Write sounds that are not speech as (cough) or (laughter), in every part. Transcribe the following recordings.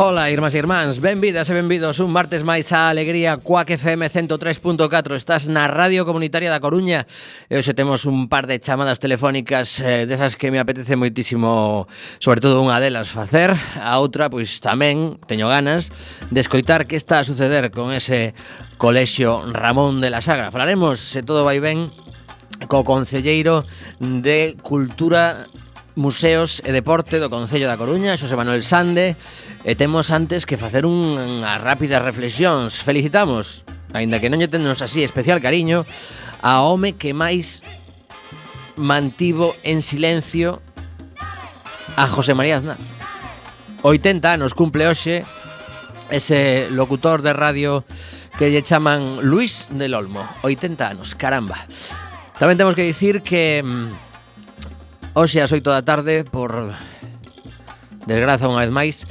Ola, irmás e irmáns, benvidas e benvidos un martes máis a Alegría Cuac FM 103.4 Estás na Radio Comunitaria da Coruña E hoxe temos un par de chamadas telefónicas eh, desas que me apetece moitísimo Sobre todo unha delas facer. A outra, pois tamén, teño ganas De escoitar que está a suceder con ese colexio Ramón de la Sagra. Falaremos, se todo vai ben co concelleiro de Cultura Museos e Deporte do Concello da Coruña, Xosé Manuel Sande, E temos antes que facer unha rápida reflexións. Felicitamos, aínda que non lle tenemos así especial cariño, a home que máis mantivo en silencio a José María Aznar. 80 anos cumple hoxe ese locutor de radio que lle chaman Luis del Olmo. 80 anos, caramba. Tamén temos que dicir que mm, hoxe ás 8 da tarde por desgraza unha vez máis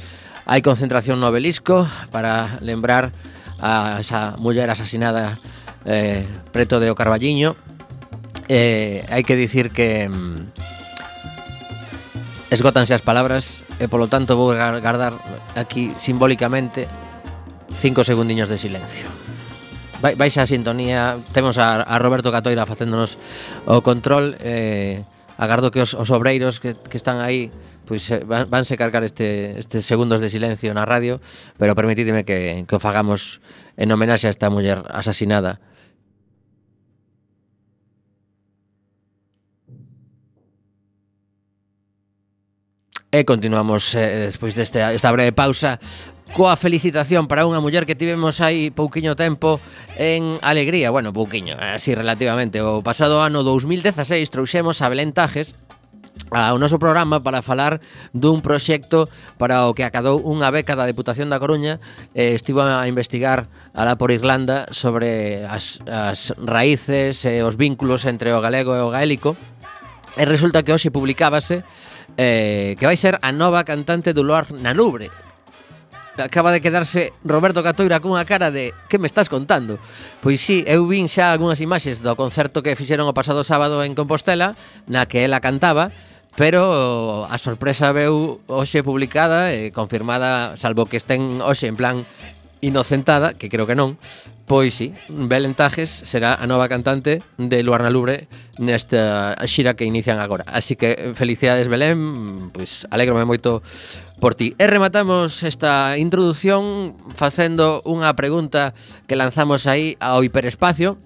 Hai concentración no obelisco para lembrar a esa muller asesinada eh, preto de O Carballiño. Eh, hai que dicir que mm, esgotanse as palabras e polo tanto vou guardar aquí simbólicamente cinco segundiños de silencio. Vai, vais a sintonía, temos a, a Roberto Catoira facéndonos o control eh, agardo que os, os obreiros que, que están aí pois eh, van, vanse cargar este, este segundos de silencio na radio, pero permitidme que, que o fagamos en homenaxe a esta muller asesinada E continuamos eh, despois desta esta breve pausa coa felicitación para unha muller que tivemos aí pouquiño tempo en Alegría. Bueno, pouquiño, así relativamente. O pasado ano 2016 trouxemos a Belén Tajes ao noso programa para falar dun proxecto para o que acadou unha beca da Deputación da Coruña e estivo a investigar alá por Irlanda sobre as, as raíces e os vínculos entre o galego e o gaélico e resulta que hoxe publicábase eh, que vai ser a nova cantante do Luar na Nubre acaba de quedarse Roberto Catoira cunha cara de que me estás contando? Pois sí, eu vin xa algunhas imaxes do concerto que fixeron o pasado sábado en Compostela, na que ela cantaba, pero a sorpresa veu hoxe publicada e confirmada, salvo que estén hoxe en plan inocentada, que creo que non, Pois sí, Belén Tajes será a nova cantante de Luarna Lubre nesta xira que inician agora. Así que felicidades Belén, pois alegrome moito por ti. E rematamos esta introdución facendo unha pregunta que lanzamos aí ao hiperespacio,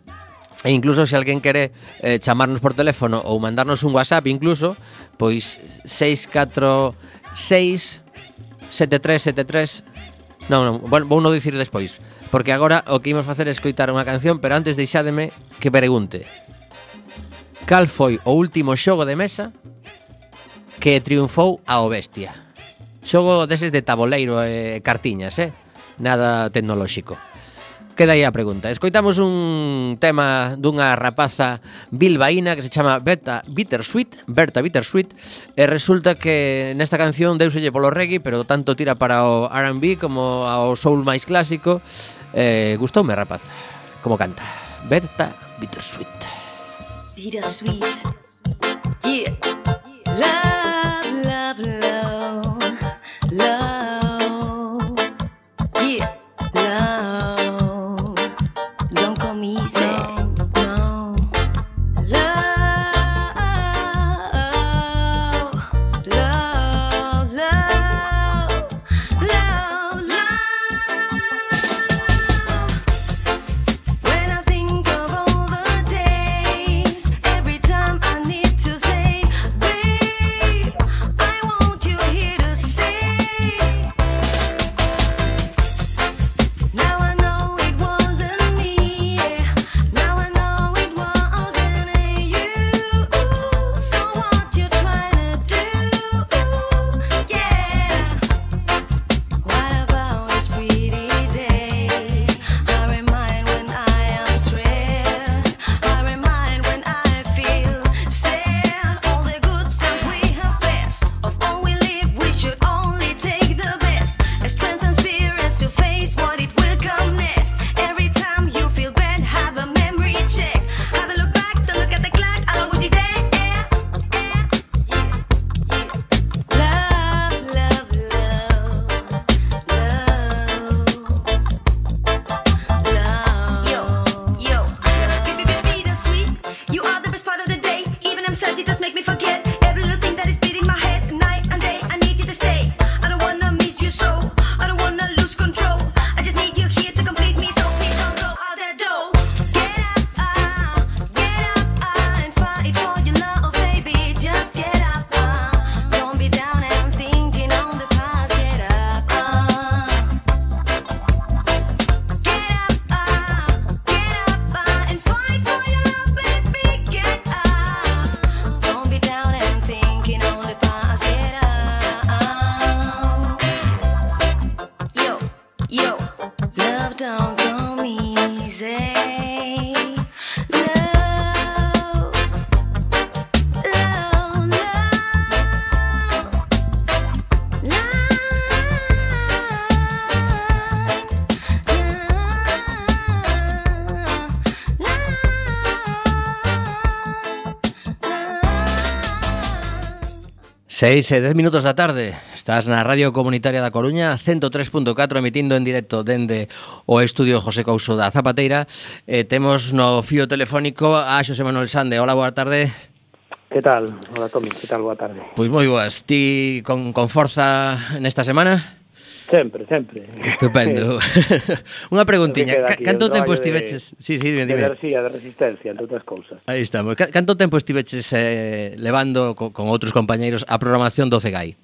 E incluso se alguén quere eh, chamarnos por teléfono ou mandarnos un WhatsApp incluso, pois 646 7373 Non, non, vou, vou non dicir despois porque agora o que imos facer é escoitar unha canción, pero antes deixádeme que pregunte. Cal foi o último xogo de mesa que triunfou ao bestia? Xogo deses de taboleiro e eh, cartiñas, eh? Nada tecnolóxico. Queda aí a pregunta. Escoitamos un tema dunha rapaza bilbaína que se chama Berta Bittersweet, Berta Bittersweet, e resulta que nesta canción deuselle polo reggae, pero tanto tira para o R&B como ao soul máis clásico, Eh, gustoume, rapaz, como canta. Berta Bittersweet. Bittersweet. Yeah. Love, love, love. 6 e 10 minutos da tarde. Estás na Radio Comunitaria da Coruña 103.4 emitindo en directo dende o estudio José Couso da Zapateira. Eh, Temos no fío telefónico a Xosé Manuel Sande. Hola, boa tarde. Que tal? Hola Tomi, que tal? Boa tarde. Pois moi boas, ti con, con forza nesta semana? Sempre, sempre. Estupendo. (laughs) (laughs) Unha preguntiña, aquí, canto tempo estiveches... De, sí, sí, dime, dime. De enerxía, de resistencia, entre outras cousas. Aí estamos. Canto tempo estiveches eh, levando co, con outros compañeiros a programación do CEGAI?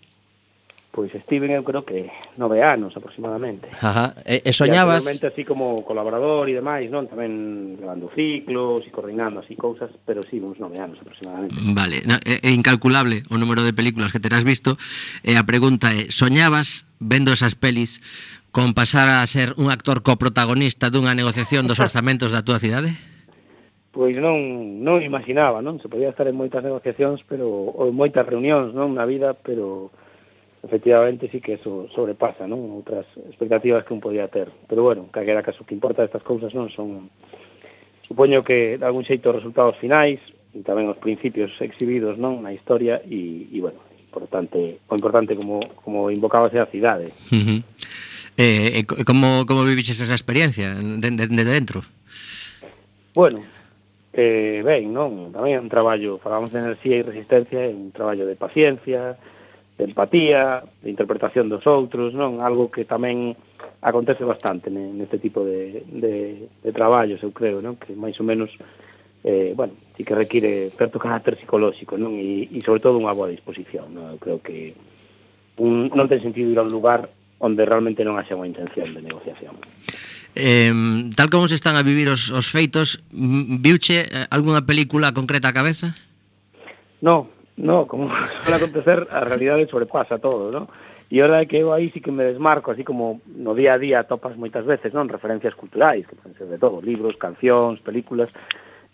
Pois estiven eu creo que nove anos aproximadamente. Ajá. E, e soñabas... E así como colaborador e demais, non? Tamén levando ciclos e coordinando así cousas, pero sí, uns nove anos aproximadamente. Vale, no, é, é incalculable o número de películas que terás visto. E a pregunta é, soñabas vendo esas pelis con pasar a ser un actor coprotagonista dunha negociación dos orzamentos da túa cidade? pois non non imaginaba, non? Se podía estar en moitas negociacións, pero ou en moitas reunións, non, na vida, pero efectivamente sí que eso sobrepasa non outras expectativas que un podía ter pero bueno, calquera caso que importa estas cousas non son supoño que de algún xeito os resultados finais e tamén os principios exhibidos non na historia e, e bueno, importante o importante como como invocábase a cidade uh -huh. eh, e como, como viviches esa experiencia de, de, de dentro? Bueno, eh, ben, non? Tamén é un traballo, falamos de enerxía e resistencia, é un traballo de paciencia, de empatía, de interpretación dos outros, non? Algo que tamén acontece bastante neste tipo de, de, de traballos, eu creo, non? Que máis ou menos, eh, bueno, sí que require certo carácter psicolóxico, non? E, e sobre todo unha boa disposición, non? Eu creo que un, non ten sentido ir a un lugar onde realmente non haxa unha intención de negociación. Eh, tal como se están a vivir os, os feitos, viuche eh, algunha película concreta a cabeza? No, No, como suele acontecer, a realidade sobrepasa todo, non? E hora que eu aí sí que me desmarco, así como no día a día topas moitas veces, non? Referencias culturais, que poden ser de todo, libros, cancións, películas.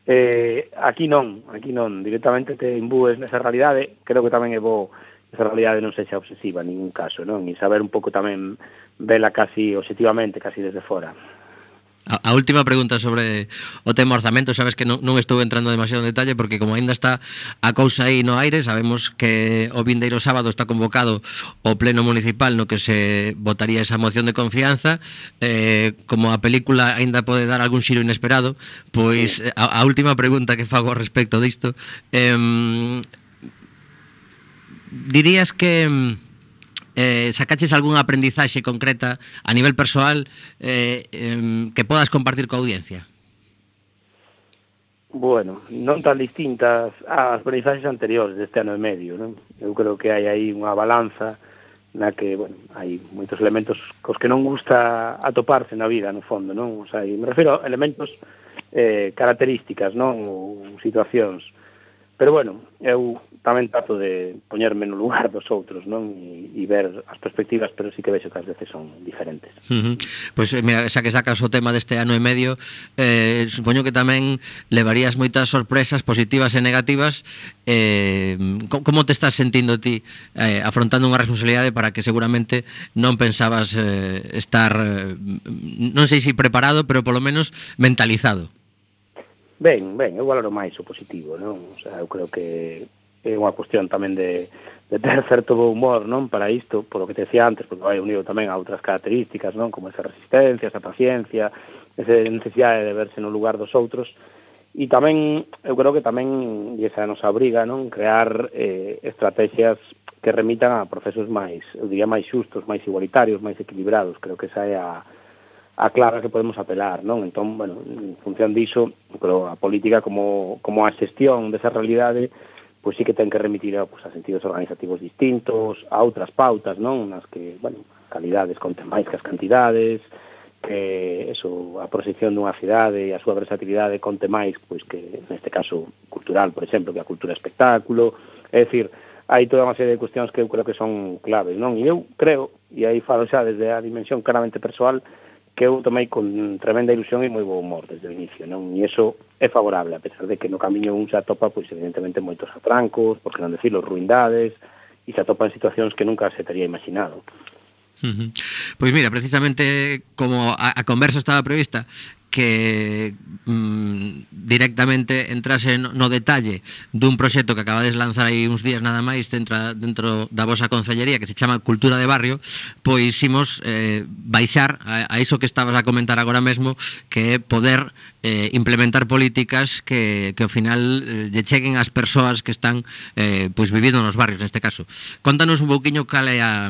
Eh, aquí non, aquí non, directamente te imbúes nesa realidade, creo que tamén é bo esa realidade non sexa obsesiva en ningún caso, non? E saber un pouco tamén vela casi objetivamente, casi desde fora a, a última pregunta sobre o tema orzamento, sabes que non, non estou entrando demasiado en detalle porque como aínda está a cousa aí no aire, sabemos que o vindeiro sábado está convocado o pleno municipal no que se votaría esa moción de confianza, eh, como a película aínda pode dar algún xiro inesperado, pois a, a última pregunta que fago respecto disto, eh, dirías que eh, sacaches algunha aprendizaxe concreta a nivel persoal eh, eh, que podas compartir coa audiencia? Bueno, non tan distintas ás aprendizaxes anteriores deste ano e medio, non? Eu creo que hai aí unha balanza na que, bueno, hai moitos elementos cos que non gusta atoparse na vida, no fondo, non? O sea, me refiro a elementos eh, características, non? Ou situacións. Eh, Pero bueno, eu tamén trato de poñerme no lugar (laughs) dos outros, non? E, e ver as perspectivas, pero sí que vexo que as veces son diferentes. Uh -huh. Pois pues, mira, xa que sacas o tema deste ano e medio, eh, supoño que tamén levarías moitas sorpresas positivas e negativas. Eh, como te estás sentindo ti eh, afrontando unha responsabilidade para que seguramente non pensabas eh, estar eh, non sei se si preparado, pero polo menos mentalizado? Ben, ben, eu valoro máis o positivo, non? O sea, eu creo que é unha cuestión tamén de, de ter (laughs) certo bo humor, non? Para isto, por o que te decía antes, porque vai unido tamén a outras características, non? Como esa resistencia, esa paciencia, esa necesidade de verse no lugar dos outros, E tamén, eu creo que tamén, e esa nos abriga, non? Crear eh, estrategias que remitan a procesos máis, eu diría, máis xustos, máis igualitarios, máis equilibrados. Creo que esa é a, a clara que podemos apelar, non? Entón, bueno, en función diso, pero a política como, como a xestión desa realidade pois sí que ten que remitir pois, a sentidos organizativos distintos, a outras pautas, non? Nas que, bueno, calidades conten máis que as cantidades, que eso, a proxección dunha cidade e a súa versatilidade conte máis, pois que neste caso cultural, por exemplo, que a cultura espectáculo, é dicir, hai toda unha serie de cuestións que eu creo que son claves, non? E eu creo, e aí falo xa desde a dimensión claramente persoal, que eu tomei con tremenda ilusión e moi bo humor desde o inicio, non? E iso é favorable, a pesar de que no camiño un se atopa, pois evidentemente moitos atrancos, porque non decirlo, ruindades, e se atopa en situacións que nunca se teria imaginado. Pois mira, precisamente como a, a conversa estaba prevista que mm, directamente entrase no detalle dun proxecto que acabades de lanzar aí uns días nada máis dentro, dentro da vosa concellería que se chama Cultura de Barrio, pois imos eh, baixar a, a iso que estabas a comentar agora mesmo, que é poder eh, implementar políticas que, que ao final eh, lle cheguen ás persoas que están eh, pois vivindo nos barrios neste caso. Contanos un pouquiño cal é a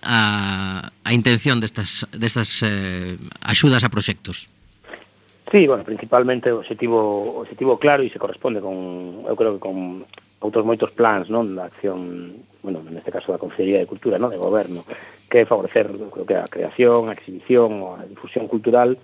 a, a intención destas, destas eh, axudas a proxectos? Sí, bueno, principalmente o objetivo, objetivo claro e se corresponde con, eu creo que con outros moitos plans, non, da acción, bueno, neste caso da Consellería de Cultura, non, de Goberno, que é favorecer, creo que a creación, a exhibición, a difusión cultural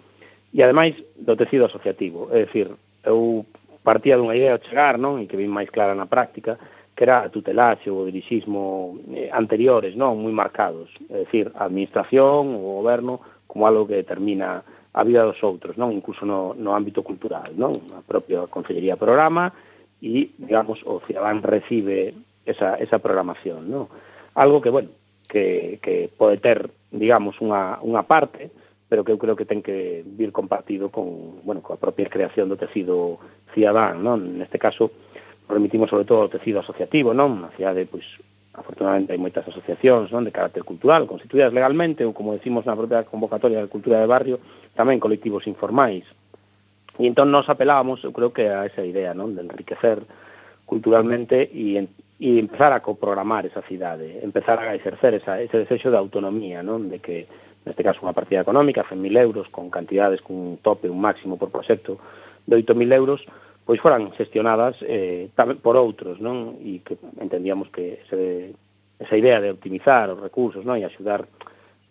e ademais do tecido asociativo, é dicir, eu partía dunha idea ao chegar, non, e que vin máis clara na práctica, que era a tutelaxe ou o dirixismo eh, anteriores, non, moi marcados, é dicir, a administración, o goberno como algo que determina a vida dos outros, non incluso no, no ámbito cultural, non? A propia Consellería programa e, digamos, o cidadán recibe esa, esa programación, non? Algo que, bueno, que, que pode ter, digamos, unha, unha parte, pero que eu creo que ten que vir compartido con, bueno, coa propia creación do tecido cidadán, non? Neste caso, remitimos sobre todo ao tecido asociativo, non? Unha cidade, pois, afortunadamente hai moitas asociacións non de carácter cultural constituídas legalmente ou como decimos na propia convocatoria de cultura de barrio tamén colectivos informais. E entón nos apelábamos eu creo que a esa idea non de enriquecer culturalmente e, e empezar a coprogramar esa cidade empezar a exercer esa, ese desexo de autonomía non de que neste caso unha partida económica, 100.000 euros, con cantidades, con un tope, un máximo por proxecto de 8.000 euros, pois foran gestionadas eh, tamén por outros, non? E que entendíamos que ese, esa idea de optimizar os recursos, non? E axudar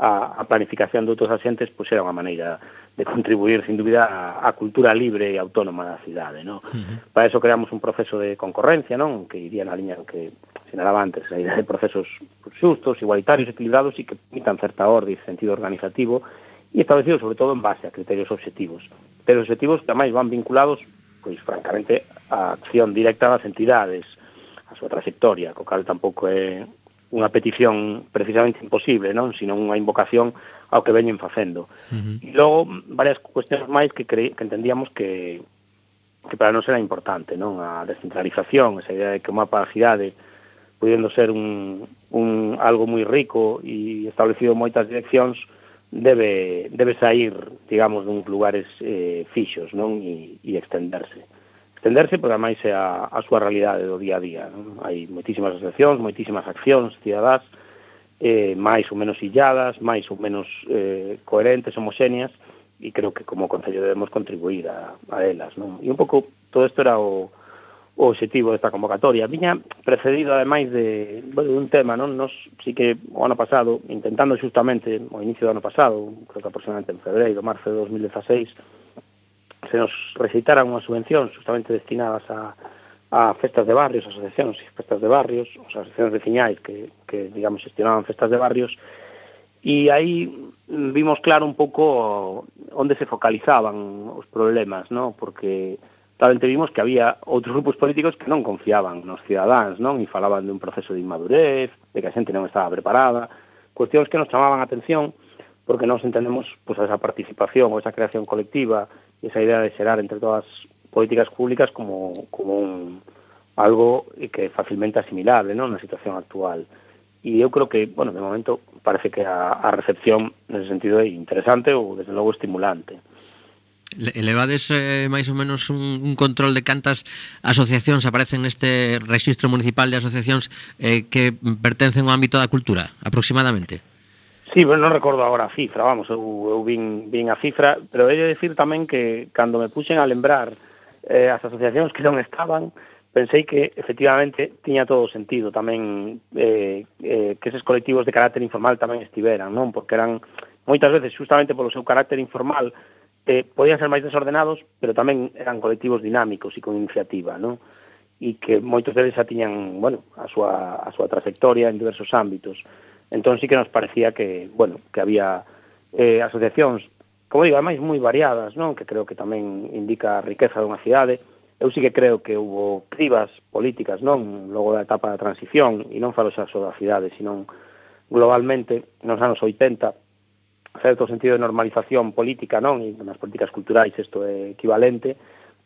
a, a planificación de outros asentes, pois era unha maneira de contribuir, sin dúbida, a, a cultura libre e autónoma da cidade, non? Uh -huh. Para eso creamos un proceso de concorrencia, non? Que iría na liña que sinalaba antes, a idea de procesos xustos, igualitarios, equilibrados e que permitan certa orde e sentido organizativo e establecido sobre todo en base a criterios objetivos. Pero objetivos que máis van vinculados pois francamente a acción directa das entidades, a súa trayectoria, co cal tampouco é unha petición precisamente imposible, non, sino unha invocación ao que veñen facendo. Uh -huh. E logo varias cuestións máis que cre... que entendíamos que que para nós era importante, non, a descentralización, esa idea de que o mapa da cidade podendo ser un, un algo moi rico e establecido moitas direccións, debe, debe sair, digamos, duns lugares eh, fixos non e, e extenderse. Extenderse, porque máis é a, a súa realidade do día a día. Non? Hai moitísimas asociacións, moitísimas accións cidadás, eh, máis ou menos illadas, máis ou menos eh, coherentes, homoxéneas, e creo que como Concello debemos contribuir a, a elas. Non? E un pouco, todo isto era o, o objetivo desta convocatoria. Viña precedido, ademais, de, bueno, de un tema, non? Nos, sí que o ano pasado, intentando justamente o inicio do ano pasado, creo que aproximadamente en febreiro, marzo de 2016, se nos recitaran unhas subvencións justamente destinadas a, a festas de barrios, asociacións e festas de barrios, as asociacións veciñais que, que digamos, gestionaban festas de barrios, e aí vimos claro un pouco onde se focalizaban os problemas, ¿no? porque Talmente vimos que había outros grupos políticos que non confiaban nos cidadáns, non? E falaban de un proceso de inmadurez, de que a xente non estaba preparada, cuestións que nos chamaban a atención porque nos entendemos pues, esa participación ou esa creación colectiva e esa idea de xerar entre todas políticas públicas como, como un, algo que é facilmente asimilable non? na situación actual. E eu creo que, bueno, de momento parece que a, a recepción nese sentido é interesante ou desde logo estimulante elevades eh, máis ou menos un, un control de cantas asociacións aparecen neste Registro Municipal de Asociacións eh, que pertencen ao ámbito da cultura, aproximadamente? Sí, pero non recordo agora a cifra, vamos, eu, eu vin, vin a cifra, pero he de decir tamén que cando me puxen a lembrar eh, as asociacións que non estaban, pensei que efectivamente tiña todo o sentido tamén eh, eh, que eses colectivos de carácter informal tamén estiveran, non? Porque eran moitas veces justamente polo seu carácter informal eh, podían ser máis desordenados, pero tamén eran colectivos dinámicos e con iniciativa, non? E que moitos deles xa tiñan, bueno, a súa, a súa trayectoria en diversos ámbitos. Entón sí que nos parecía que, bueno, que había eh, asociacións, como digo, ademais moi variadas, non? Que creo que tamén indica a riqueza dunha cidade. Eu sí que creo que hubo cribas políticas, non? Logo da etapa da transición, e non falo xa só da cidade, sino globalmente, nos anos 80, certo sentido de normalización política, non? E nas políticas culturais isto é equivalente,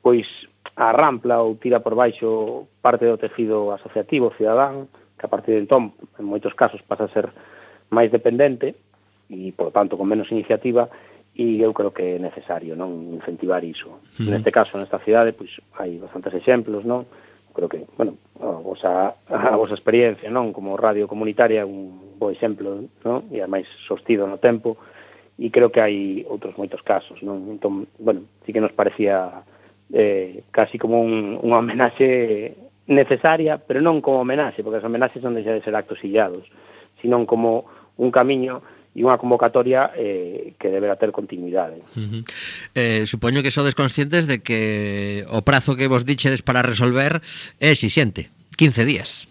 pois arrampla ou tira por baixo parte do tecido asociativo cidadán, que a partir de entón, en moitos casos, pasa a ser máis dependente e, por tanto, con menos iniciativa, e eu creo que é necesario non incentivar iso. Sí. Neste caso, nesta cidade, pois hai bastantes exemplos, non? Creo que, bueno, a vosa, a vosa experiencia, non? Como radio comunitaria, un bo exemplo, non? E ademais sostido no tempo, e creo que hai outros moitos casos, non? Entón, bueno, sí que nos parecía eh, casi como un, unha homenaxe necesaria, pero non como homenaxe, porque as homenaxes non deixan de ser actos illados, sino como un camiño e unha convocatoria eh, que deberá ter continuidade. Uh -huh. eh, supoño que sodes conscientes de que o prazo que vos dichedes para resolver é exixente, 15 días.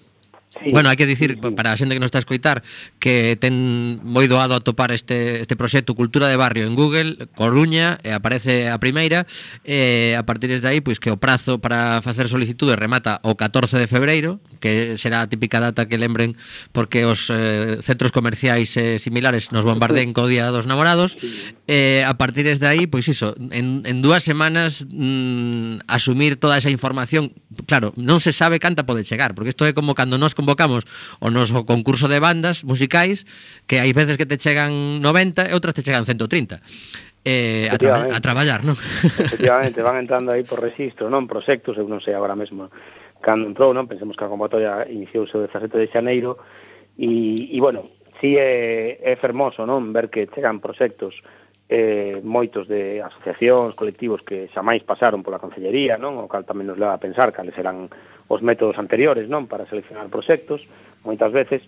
Sí, bueno, hai que dicir, sí, sí. para a xente que nos está a escoitar, que ten moi doado a topar este, este proxecto Cultura de Barrio en Google, Coruña, e aparece a primeira, e a partir de aí, pois que o prazo para facer solicitude remata o 14 de febreiro, que será a típica data que lembren porque os eh, centros comerciais eh, similares nos bombardeen co Día dos Namorados, e a partir de aí, pois iso, en, en dúas semanas mm, asumir toda esa información, claro, non se sabe canta pode chegar, porque isto é como cando nos convocamos o noso concurso de bandas musicais que hai veces que te chegan 90 e outras te chegan 130 eh, a, tra a traballar, non? Efectivamente, van entrando aí por registro, non? Proxectos, eu non sei agora mesmo cando entrou, non? Pensemos que a convocatoria iniciouse o 17 de xaneiro e, e bueno, si sí é, é fermoso, non? Ver que chegan proxectos eh, moitos de asociacións, colectivos que xa máis pasaron pola Consellería, non? O cal tamén nos leva a pensar cales eran os métodos anteriores, non? Para seleccionar proxectos, moitas veces,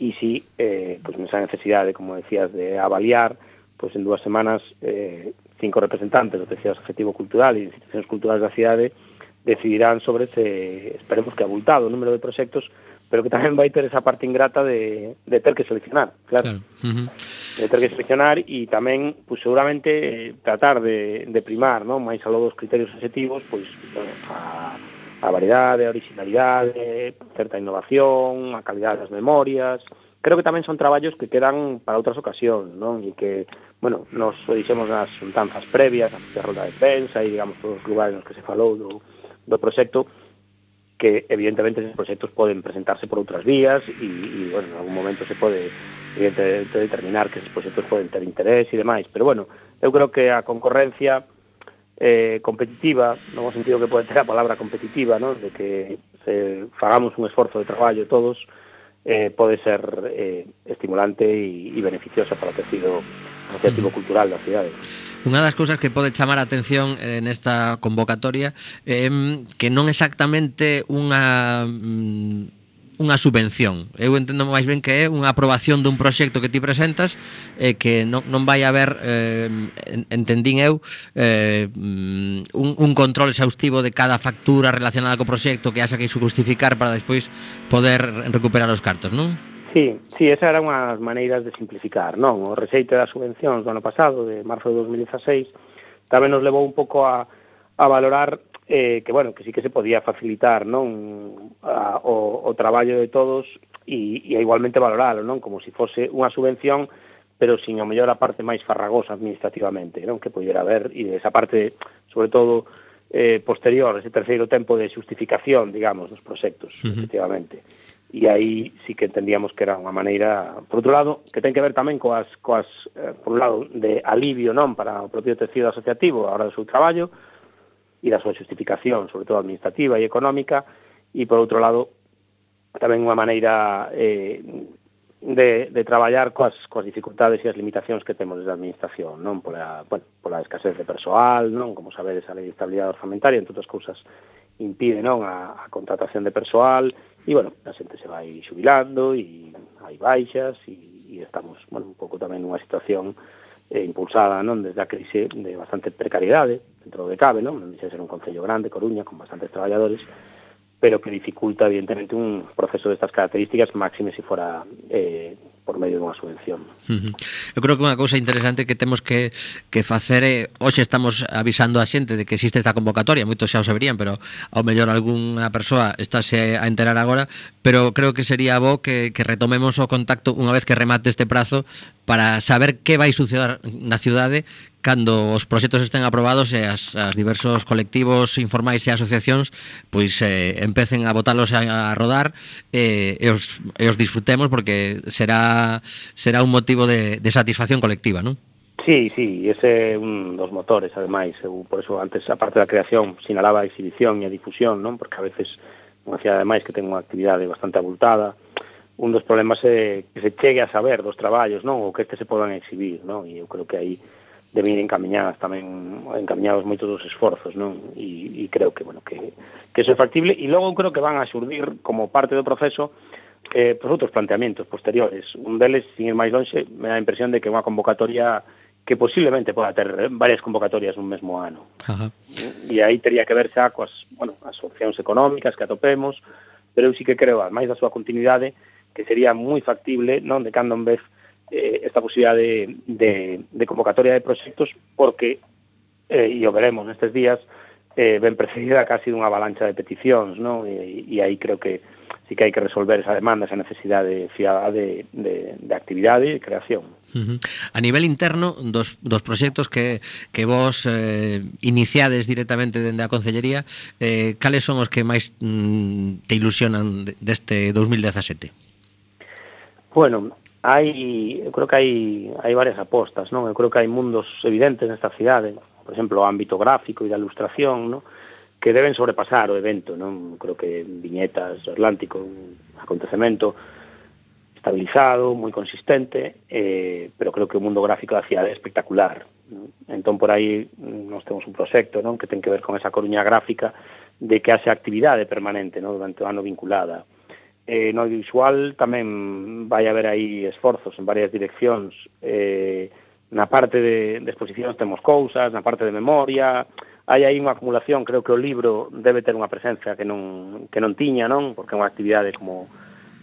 e si, eh, pois, nesa necesidade, como decías, de avaliar, pois en dúas semanas, eh, cinco representantes do Tecido Asociativo Cultural e institucións culturais da cidade decidirán sobre ese, esperemos que abultado, número de proxectos pero que tamén vai ter esa parte ingrata de, de ter que seleccionar, claro. claro. Uh -huh. De ter que seleccionar e tamén, pues, seguramente, eh, tratar de, de primar, non? máis aló dos criterios objetivos, pois, bueno, a, a variedade, a originalidade, certa innovación, a calidade das memorias... Creo que tamén son traballos que quedan para outras ocasións, non? E que, bueno, nos o dixemos nas xuntanzas previas, a roda de prensa e, digamos, todos os lugares nos que se falou do, do proxecto, que evidentemente esos proxectos poden presentarse por outras vías e, e bueno, en algún momento se pode evidentemente determinar que esos proxectos poden ter interés e demais, pero bueno, eu creo que a concorrencia eh, competitiva, no sentido que pode ter a palabra competitiva, ¿no? de que se fagamos un esforzo de traballo todos, eh, pode ser eh, estimulante e, e beneficiosa para o tecido asociativo cultural da cidade. Unha das cousas que pode chamar a atención eh, nesta convocatoria é eh, que non exactamente unha mm, unha subvención. Eu entendo máis ben que é unha aprobación dun proxecto que ti presentas e eh, que non, non vai haber, eh, entendín eu, eh, mm, un, un control exhaustivo de cada factura relacionada co proxecto que haxa que xustificar para despois poder recuperar os cartos, non? Sí, sí, esa era unha das maneiras de simplificar, non? O receite das subvencións do ano pasado, de marzo de 2016, tamén nos levou un pouco a, a valorar eh, que, bueno, que sí que se podía facilitar non a, o, o traballo de todos e, e igualmente valoralo, non? Como se si fose unha subvención pero sin a mellor a parte máis farragosa administrativamente, non? Que pudiera haber, e esa parte, sobre todo, eh, posterior, ese terceiro tempo de justificación, digamos, dos proxectos, uh -huh. efectivamente e aí sí que entendíamos que era unha maneira, por outro lado, que ten que ver tamén coas, coas eh, por un lado, de alivio non para o propio tecido asociativo a hora do seu traballo e da súa justificación, sobre todo administrativa e económica, e por outro lado, tamén unha maneira eh, de, de traballar coas, coas dificultades e as limitacións que temos desde a administración, non pola, bueno, pola escasez de persoal, non como sabedes, a lei de estabilidade orzamentaria, entre outras cousas, impide non a, a contratación de persoal, E, bueno, a xente se vai xubilando e hai baixas e, e estamos, bueno, un pouco tamén nunha situación eh, impulsada, non, desde a crise de bastante precariedade, dentro de cabe, non, non deixa ser un concello grande, Coruña, con bastantes traballadores, pero que dificulta, evidentemente, un proceso destas características, máxime se si fora eh, por medio dunha subvención. Uh -huh. Eu creo que unha cousa interesante que temos que, que facer é, hoxe estamos avisando a xente de que existe esta convocatoria, moitos xa o saberían, pero ao mellor algunha persoa estáse a enterar agora, pero creo que sería bo que, que retomemos o contacto unha vez que remate este prazo para saber que vai suceder na cidade, cando os proxectos estén aprobados e as, as diversos colectivos informais e asociacións pois eh, empecen a botalos a, a rodar eh, e, os, e os disfrutemos porque será será un motivo de, de satisfacción colectiva, non? Sí, sí, ese é un dos motores, ademais, eu, por eso antes a parte da creación sinalaba a exhibición e a difusión, non? Porque a veces unha cidade ademais que ten unha actividade bastante abultada, un dos problemas é que se chegue a saber dos traballos, non? O que este se podan exhibir, non? E eu creo que aí deben ir encaminhadas tamén encaminhados moitos dos esforzos, non? E, e creo que, bueno, que, que eso é factible e logo creo que van a xurdir como parte do proceso eh, pues outros planteamentos posteriores. Un deles, sin ir máis longe, me dá a impresión de que é unha convocatoria que posiblemente poda ter varias convocatorias nun mesmo ano. Ajá. E aí teria que ver xa coas, bueno, as opcións económicas que atopemos, pero eu sí que creo, máis da súa continuidade, que sería moi factible, non, de cando en vez eh, esta posibilidad de, de, de, convocatoria de proxectos porque, eh, e o veremos nestes días, eh, ben precedida casi dunha avalancha de peticións, non? E, e aí creo que sí que hai que resolver esa demanda, esa necesidade fiada de, de, de actividade e creación. Uh -huh. A nivel interno dos, dos proxectos que, que vos eh, iniciades directamente dende a Concellería eh, cales son os que máis mm, te ilusionan deste 2017? Bueno, hai, eu creo que hai, hai varias apostas, non? Eu creo que hai mundos evidentes nesta cidade, por exemplo, o ámbito gráfico e da ilustración, non? que deben sobrepasar o evento, non? Creo que viñetas do Atlántico, un acontecemento estabilizado, moi consistente, eh, pero creo que o mundo gráfico da cidade é espectacular. Non? Entón, por aí, nós temos un proxecto non? que ten que ver con esa coruña gráfica de que haxe actividade permanente non? durante o ano vinculada Eh, no audiovisual tamén vai haber aí esforzos en varias direccións. Eh, na parte de, de exposicións temos cousas, na parte de memoria, hai aí unha acumulación, creo que o libro debe ter unha presencia que non, que non tiña, non? Porque é unha actividade como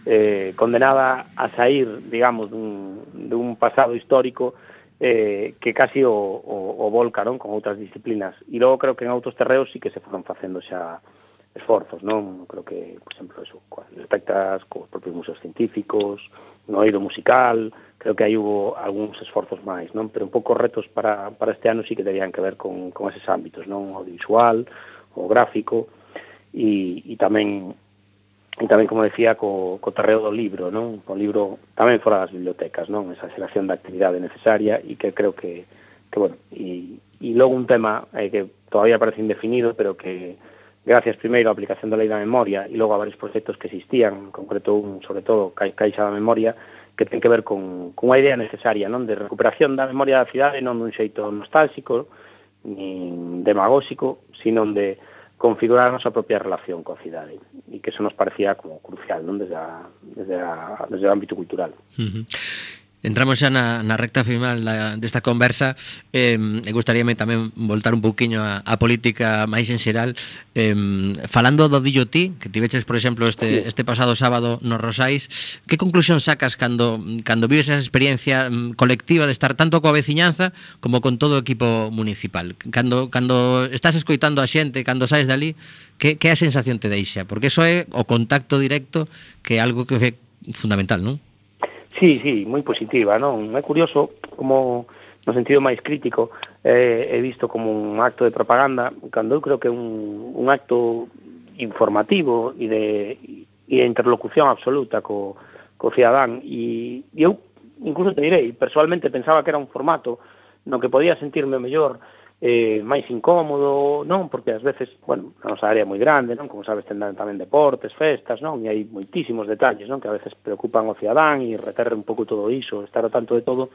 eh, condenada a sair, digamos, dun, dun pasado histórico eh, que casi o, o, o volca, non? Con outras disciplinas. E logo creo que en outros terreos sí que se foron facendo xa esforzos, non? Creo que, por exemplo, eso, respectas cos propios museos científicos, no oído musical, creo que aí hubo algúns esforzos máis, non? Pero un pouco retos para, para este ano sí que terían que ver con, con eses ámbitos, non? O audiovisual, o gráfico, e, e tamén e tamén, como decía, co, co terreo do libro, non? O libro tamén fora das bibliotecas, non? Esa xeración da actividade necesaria e que creo que, que bueno, e, e logo un tema eh, que todavía parece indefinido, pero que gracias primeiro á aplicación da Lei da Memoria e logo a varios proxectos que existían, en concreto un, sobre todo, ca Caixa da Memoria, que ten que ver con, con unha idea necesaria non de recuperación da memoria da cidade non dun xeito nostálxico, nin demagóxico, sino de configurar a nosa propia relación coa cidade e que eso nos parecía como crucial non desde, a, desde, a, desde o ámbito cultural. Uh -huh. Entramos xa na, na recta final da, desta conversa eh, e gustaríame tamén voltar un pouquiño a, a política máis en xeral eh, falando do Dillo Ti que tiveches, por exemplo, este, este pasado sábado nos Rosais que conclusión sacas cando, cando vives esa experiencia colectiva de estar tanto coa veciñanza como con todo o equipo municipal cando, cando estás escoitando a xente cando saes dali que, que a sensación te deixa? porque eso é o contacto directo que é algo que é fundamental, non? Sí, sí, moi positiva, non? É curioso como no sentido máis crítico eh, he visto como un acto de propaganda cando eu creo que é un, un acto informativo e de, e de interlocución absoluta co, co cidadán e, e eu incluso te direi, personalmente pensaba que era un formato no que podía sentirme mellor eh, máis incómodo, non? Porque ás veces, bueno, a nosa área é moi grande, non? Como sabes, tendan tamén deportes, festas, non? E hai moitísimos detalles, non? Que a veces preocupan o cidadán e reterre un pouco todo iso, estar ao tanto de todo,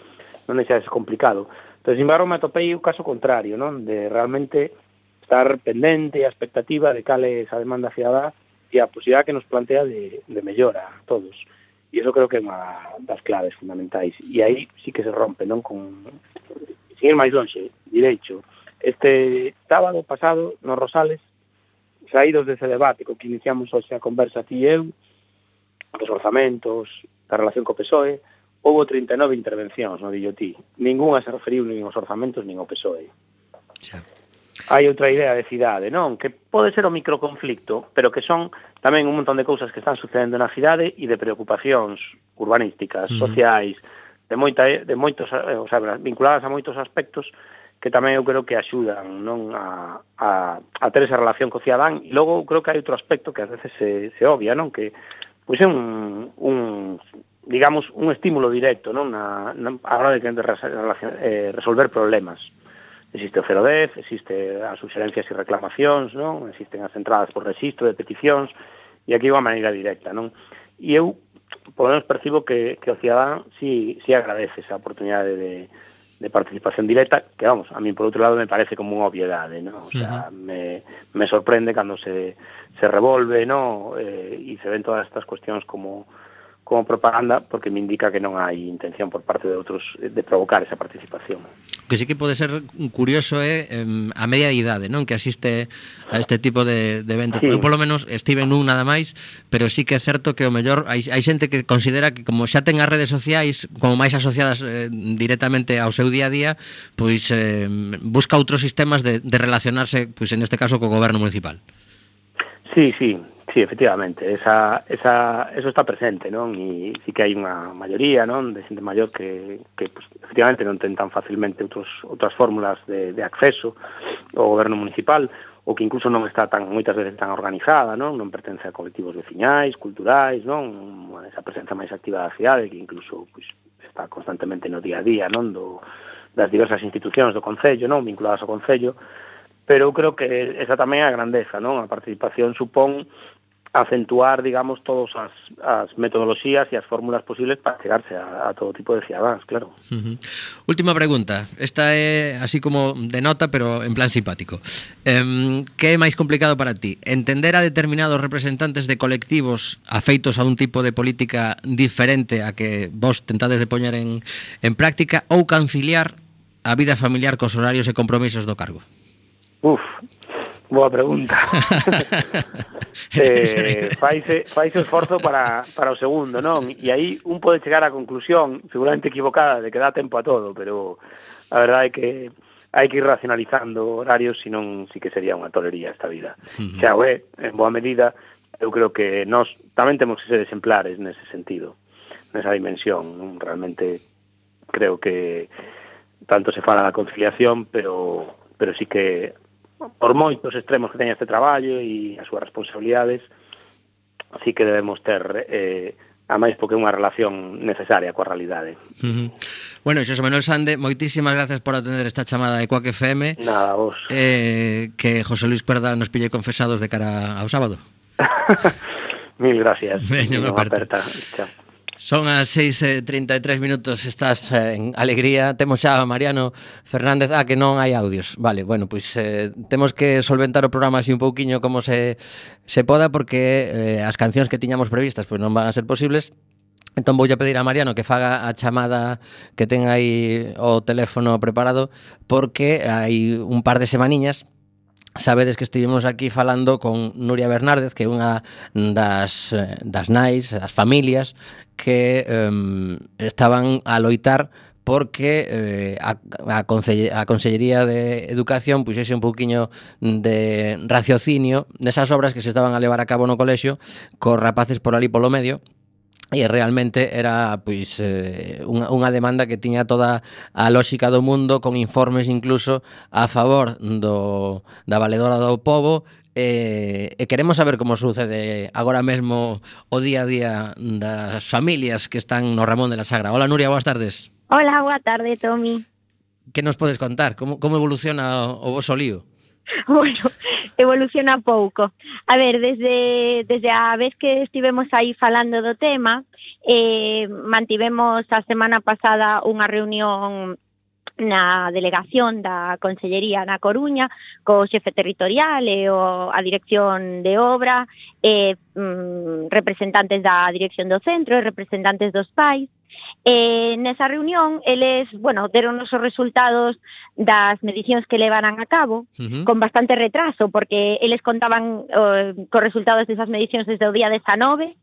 non é xa complicado. Pero, sin embargo, me atopei o caso contrario, non? De realmente estar pendente e a expectativa de cal é esa demanda cidadá e a posibilidad que nos plantea de, de mellora a todos. E iso creo que é unha das claves fundamentais. E aí sí que se rompe, non? Con... Sin ir máis longe, direito, Este sábado pasado, nos Rosales, saídos dese debate co que iniciamos hoxe a conversa ti e eu, dos orzamentos, da relación co PSOE, houbo 39 intervencións no Dillotí. Ningunha se referiu nin aos orzamentos nin ao PSOE. Xa. Hai outra idea de cidade, non? Que pode ser o microconflicto, pero que son tamén un montón de cousas que están sucedendo na cidade e de preocupacións urbanísticas, uh -huh. sociais, de moita de moitos, eh, o sea, vinculadas a moitos aspectos que tamén eu creo que axudan non a, a, a ter esa relación co cidadán e logo creo que hai outro aspecto que ás veces se, se obvia non que pois é un, un digamos un estímulo directo non na, na, a hora de, que, de relacion, eh, resolver problemas. Existe o 010, existe as suxerencias e reclamacións non existen as entradas por registro de peticións e aquí unha maneira directa non. E eu por lo menos percibo que, que o cidadán si, si agradece esa oportunidade de, de participación directa, que vamos, a mí por outro lado me parece como unha obviedade, ¿no? O sea, me, me sorprende cando se, se revolve, ¿no? Eh, e se ven todas estas cuestións como como propaganda porque me indica que non hai intención por parte de outros eh, de provocar esa participación. O que sí que pode ser curioso é eh, a media idade, non? Que asiste a este tipo de, de eventos. Sí. Eu polo menos estive nun nada máis, pero sí que é certo que o mellor hai, hai xente que considera que como xa ten as redes sociais como máis asociadas eh, directamente ao seu día a día, pois eh, busca outros sistemas de, de relacionarse, pois en este caso co goberno municipal. Sí, sí, Sí, efectivamente, esa, esa, eso está presente, non? E sí que hai unha maioría, non, de xente maior que, que pues, efectivamente non ten tan facilmente outros, outras fórmulas de, de acceso ao goberno municipal, ou que incluso non está tan moitas veces tan organizada, non? Non pertence a colectivos veciñais, culturais, non? Esa presenza máis activa da cidade que incluso pues, está constantemente no día a día, non, do das diversas institucións do concello, non, vinculadas ao concello, pero eu creo que esa tamén é a grandeza, non? A participación supón acentuar, digamos, todas as, as metodoloxías e as fórmulas posibles para chegarse a, a todo tipo de cidadáns, claro. Uh -huh. Última pregunta. Esta é así como de nota, pero en plan simpático. Eh, que é máis complicado para ti? Entender a determinados representantes de colectivos afeitos a un tipo de política diferente a que vos tentades de poñer en, en práctica ou conciliar a vida familiar cos horarios e compromisos do cargo? Uf, Boa pregunta. (laughs) eh, faise, faise o esforzo para, para o segundo, non? E aí un pode chegar á conclusión, seguramente equivocada, de que dá tempo a todo, pero a verdade é que hai que ir racionalizando horarios, senón sí si que sería unha tolería esta vida. Uh -huh. Xa ué, en boa medida, eu creo que nós tamén temos que ser exemplares nese sentido, nesa dimensión. Non? Realmente creo que tanto se fala da conciliación, pero pero sí que por moitos extremos que teña este traballo e as súas responsabilidades, así que debemos ter eh, a máis porque é unha relación necesaria coa realidade. Uh -huh. Bueno, Xosé Manuel Sande, moitísimas gracias por atender esta chamada de Coac FM. Nada, vos. Eh, que José Luis Perda nos pille confesados de cara ao sábado. (laughs) Mil gracias. Veño, no, aperta. Chao. Son as 6.33 minutos, estás eh, en alegría. Temos xa a Mariano Fernández, ah, que non hai audios. Vale, bueno, pois eh, temos que solventar o programa así un pouquiño como se, se poda, porque eh, as cancións que tiñamos previstas pois non van a ser posibles. Entón voulle pedir a Mariano que faga a chamada que ten aí o teléfono preparado porque hai un par de semaniñas Sabedes que estivemos aquí falando con Nuria Bernárdez, que é unha das, eh, das nais, das familias que um, estaban a loitar porque eh, a, a, Conselle, a Consellería de Educación puxese un pouquiño de raciocinio nesas obras que se estaban a levar a cabo no colexio cos rapaces por ali polo medio E realmente era pois eh, unha, unha demanda que tiña toda a lógica do mundo con informes incluso a favor do, da valedora do povo e, e queremos saber como sucede agora mesmo o día a día das familias que están no Ramón de la Sagra. Hola Nuria, boas tardes. Hola, boa tarde Tomi. Que nos podes contar? Como, como evoluciona o, o vos lío? (laughs) Bueno, evoluciona pouco. A ver, desde, desde a vez que estivemos aí falando do tema, eh, mantivemos a semana pasada unha reunión na delegación da Consellería na Coruña, co xefe territorial e o, a dirección de obra, e mm, representantes da dirección do centro e representantes dos pais, E nesa reunión, eles, bueno, deron os resultados das medicións que levaran a cabo, uh -huh. con bastante retraso, porque eles contaban eh, cos resultados desas medicións desde o día 19,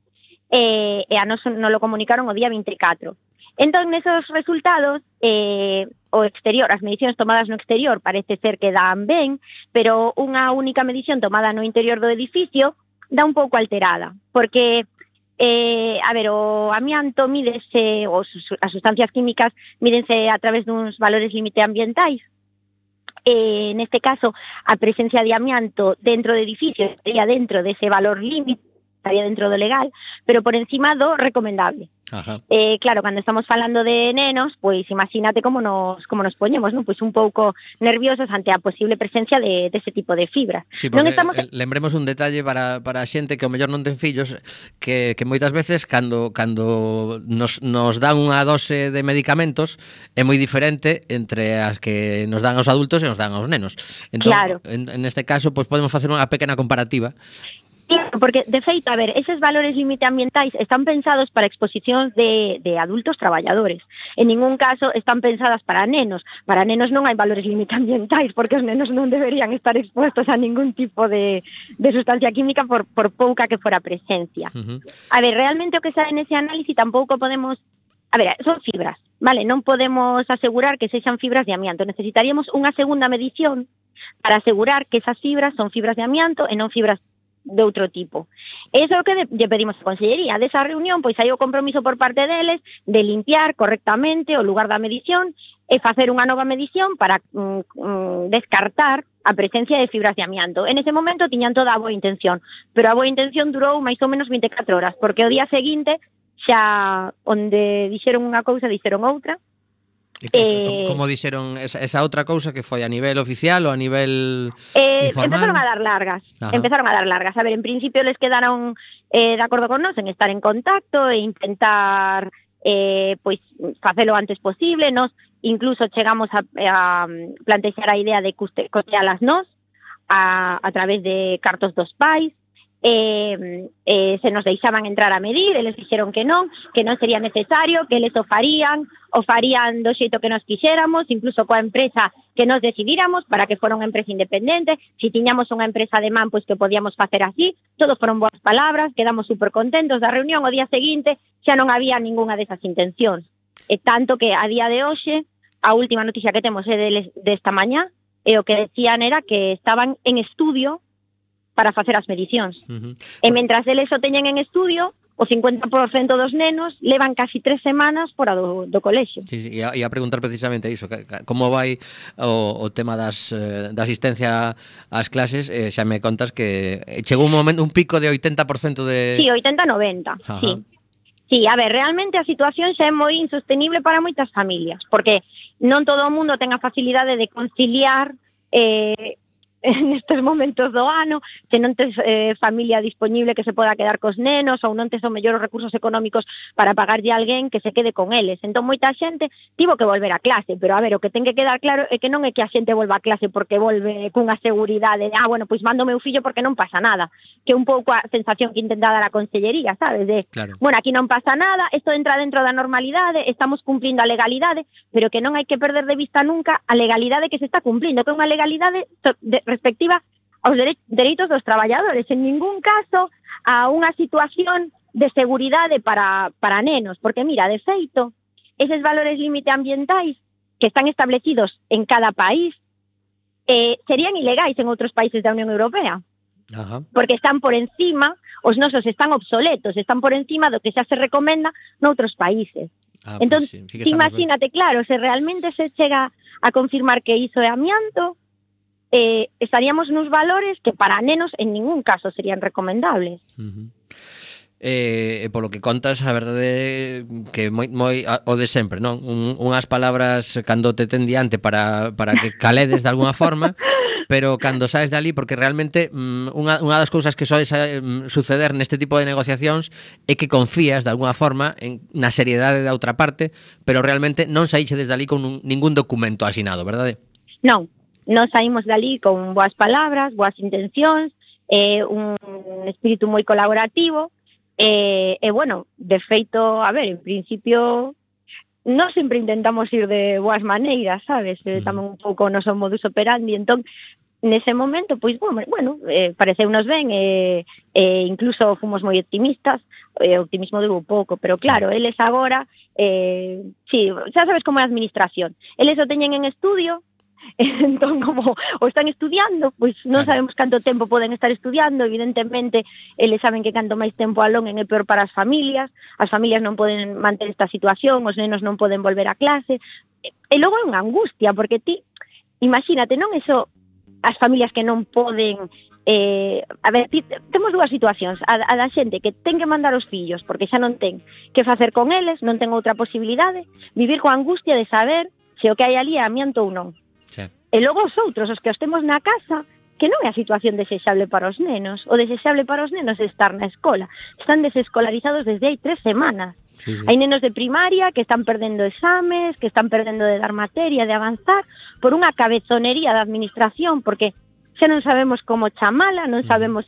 eh, e a nos non lo comunicaron o día 24. Entón, nesos resultados, eh, o exterior, as medicións tomadas no exterior parece ser que dan ben, pero unha única medición tomada no interior do edificio dá un pouco alterada, porque Eh, a ver, o amianto mídese, os, as sustancias químicas mídense a través duns valores límite ambientais. Eh, neste caso, a presencia de amianto dentro do edificio estaría dentro dese valor límite, estaría dentro do legal, pero por encima do recomendable. Ajá. Eh, claro, cando estamos falando de nenos, pois imagínate como nos como nos poñemos, non? Pois un pouco nerviosos ante a posible presencia de dese de tipo de fibra. Sí, non estamos lembremos un detalle para para a xente que ao mellor non ten fillos que que moitas veces cando cando nos nos dan unha dose de medicamentos é moi diferente entre as que nos dan aos adultos e nos dan aos nenos. Entón, claro. en, en este caso, pois podemos facer unha pequena comparativa Claro, porque de feito, a ver, eses valores límite ambientais están pensados para exposicións de, de adultos traballadores. En ningún caso están pensadas para nenos. Para nenos non hai valores límite ambientais, porque os nenos non deberían estar expuestos a ningún tipo de, de sustancia química por, por pouca que fora presencia. Uh -huh. A ver, realmente o que sae nese análisis tampouco podemos... A ver, son fibras, vale? Non podemos asegurar que sexan fibras de amianto. Necesitaríamos unha segunda medición para asegurar que esas fibras son fibras de amianto e non fibras de outro tipo. Eso é o que lle pedimos a Consellería. Desa reunión, pois hai o compromiso por parte deles de limpiar correctamente o lugar da medición e facer unha nova medición para mm, mm, descartar a presencia de fibras de amianto. En ese momento tiñan toda a boa intención, pero a boa intención durou máis ou menos 24 horas, porque o día seguinte xa onde dixeron unha cousa, dixeron outra, Eh, como, dixeron esa, esa outra cousa que foi a nivel oficial ou a nivel Eh, informal? empezaron a dar largas, Ajá. empezaron a dar largas. A ver, en principio les quedaron eh, de acordo con nos en estar en contacto e intentar eh, pois facelo antes posible. Nos incluso chegamos a, a plantexar a idea de custe, costealas nos a, a través de cartos dos pais. eh, eh, se nos deixaban entrar a medir, eles dixeron que non, que non sería necesario, que eles o farían, o farían do xeito que nos quixéramos, incluso coa empresa que nos decidíramos para que fora unha empresa independente, se si tiñamos unha empresa de man, pois que podíamos facer así, todo foron boas palabras, quedamos super contentos da reunión, o día seguinte xa non había ningunha desas intencións. E tanto que a día de hoxe, a última noticia que temos é de, desta mañá, e o que decían era que estaban en estudio para facer as medicións. Uh -huh. E mentras eles o teñen en estudio, o 50% dos nenos levan casi tres semanas fora do, do colexio. Sí, sí, e, a, e a preguntar precisamente iso, como vai o, o tema das, eh, da asistencia ás clases, eh, xa me contas que eh, chegou un momento, un pico de 80% de... Sí, 80-90, sí. Sí, a ver, realmente a situación xa é moi insostenible para moitas familias, porque non todo o mundo ten a facilidade de conciliar eh, nestes momentos do ano, se non tes eh, familia disponible que se poda quedar cos nenos ou non tes o mellor os recursos económicos para pagarlle a alguén que se quede con eles. Entón moita xente tivo que volver a clase, pero a ver, o que ten que quedar claro é que non é que a xente volva a clase porque volve cunha seguridade de, ah, bueno, pois mando meu fillo porque non pasa nada, que un pouco a sensación que intenta dar a consellería, sabes, de, claro. bueno, aquí non pasa nada, isto entra dentro da normalidade, estamos cumplindo a legalidade, pero que non hai que perder de vista nunca a legalidade que se está cumplindo, que é unha legalidade de respectiva aos dereitos dos traballadores, en ningún caso a unha situación de seguridade para, para nenos, porque mira, de feito, eses valores límite ambientais que están establecidos en cada país eh, serían ilegais en outros países da Unión Europea, Ajá. porque están por encima, os nosos están obsoletos, están por encima do que xa se recomenda noutros países. Ah, entón, pues sí, sí que imagínate, ben. claro, se realmente se chega a confirmar que iso é amianto, eh, estaríamos nos valores que para nenos en ningún caso serían recomendables. Uh eh, -huh. Eh, polo que contas, a verdade que moi, moi a, o de sempre, non? Un, unhas palabras cando te ten diante para, para que caledes de alguna forma, (laughs) pero cando saes de ali, porque realmente mm, unha, unha das cousas que sois mm, suceder neste tipo de negociacións é que confías de alguna forma en, na seriedade da outra parte, pero realmente non saíche desde ali con un, ningún documento asinado, verdade? Non, Nos saímos dali con boas palabras, boas intencións, eh, un espírito moi colaborativo, e, eh, eh, bueno, de feito, a ver, en principio non sempre intentamos ir de boas maneiras, sabes? Eh, tamén un pouco o noso modus operandi, entón nese momento, pois, bueno, bueno eh, pareceunos ben, e eh, eh, incluso fomos moi optimistas, eh, o optimismo durou pouco, pero claro, eles agora, eh, sí, xa sabes como é a administración, eles o teñen en estudio, (laughs) entón como o están estudiando, pois non claro. sabemos canto tempo poden estar estudiando, evidentemente eles saben que canto máis tempo alonguen é peor para as familias, as familias non poden manter esta situación, os nenos non poden volver a clase, e logo é unha angustia, porque ti, imagínate, non eso as familias que non poden eh, a ver, ti, temos dúas situacións a, a da xente que ten que mandar os fillos porque xa non ten que facer con eles non ten outra posibilidade vivir coa angustia de saber se o que hai ali é amianto ou non E logo os outros, os que os temos na casa, que non é a situación desexable para os nenos. O desexable para os nenos é estar na escola. Están desescolarizados desde hai tres semanas. Sí, sí. Hai nenos de primaria que están perdendo exames, que están perdendo de dar materia, de avanzar, por unha cabezonería da administración, porque xa non sabemos como chamala, non mm. sabemos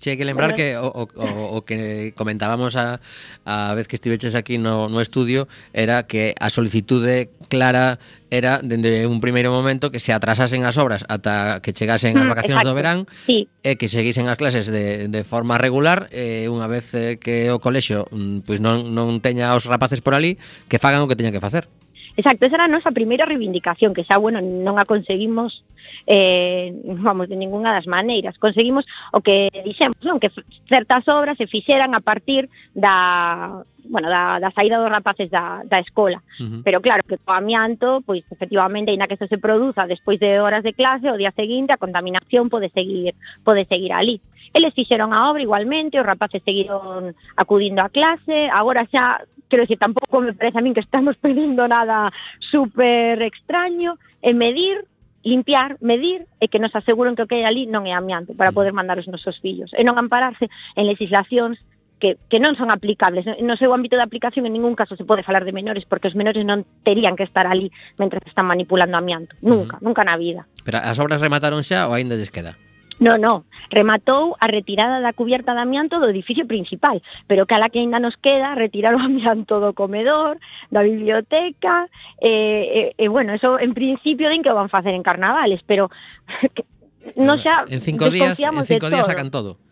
Sí, hai que lembrar bueno. que o, o, o, o que comentábamos a, a vez que estiveches aquí no, no estudio era que a solicitude clara era dende un primeiro momento que se atrasasen as obras ata que chegasen as mm, vacacións Exacto. do verán sí. e que seguisen as clases de, de forma regular e unha vez eh, que o colexio mm, pois non, non teña os rapaces por ali que fagan o que teñan que facer. Exacto, esa era a nosa primeira reivindicación, que xa, bueno, non a conseguimos, eh, vamos, de ninguna das maneiras. Conseguimos o que dixemos, non? Que certas obras se fixeran a partir da bueno, da, da saída dos rapaces da, da escola. Uh -huh. Pero claro, que o amianto, pois efectivamente, aínda que eso se produza despois de horas de clase, o día seguinte a contaminación pode seguir, pode seguir ali. Eles fixeron a obra igualmente, os rapaces seguiron acudindo a clase, agora xa, creo que tampouco me parece a min que estamos (laughs) pedindo nada super extraño, e medir limpiar, medir e que nos aseguren que o que hai ali non é amianto para poder mandar os nosos fillos e non ampararse en legislacións que, que non son aplicables. No seu ámbito de aplicación en ningún caso se pode falar de menores porque os menores non terían que estar ali mentre están manipulando amianto. Nunca, uh -huh. nunca na vida. Pero as obras remataron xa ou aínda lles queda? No, no, rematou a retirada da cubierta de amianto do edificio principal, pero cala que aínda nos queda retirar (laughs) o amianto do comedor, da biblioteca, e, eh, eh, eh, bueno, eso en principio din que o van facer en carnavales, pero (laughs) que, no xa en cinco días, en cinco días todo. sacan todo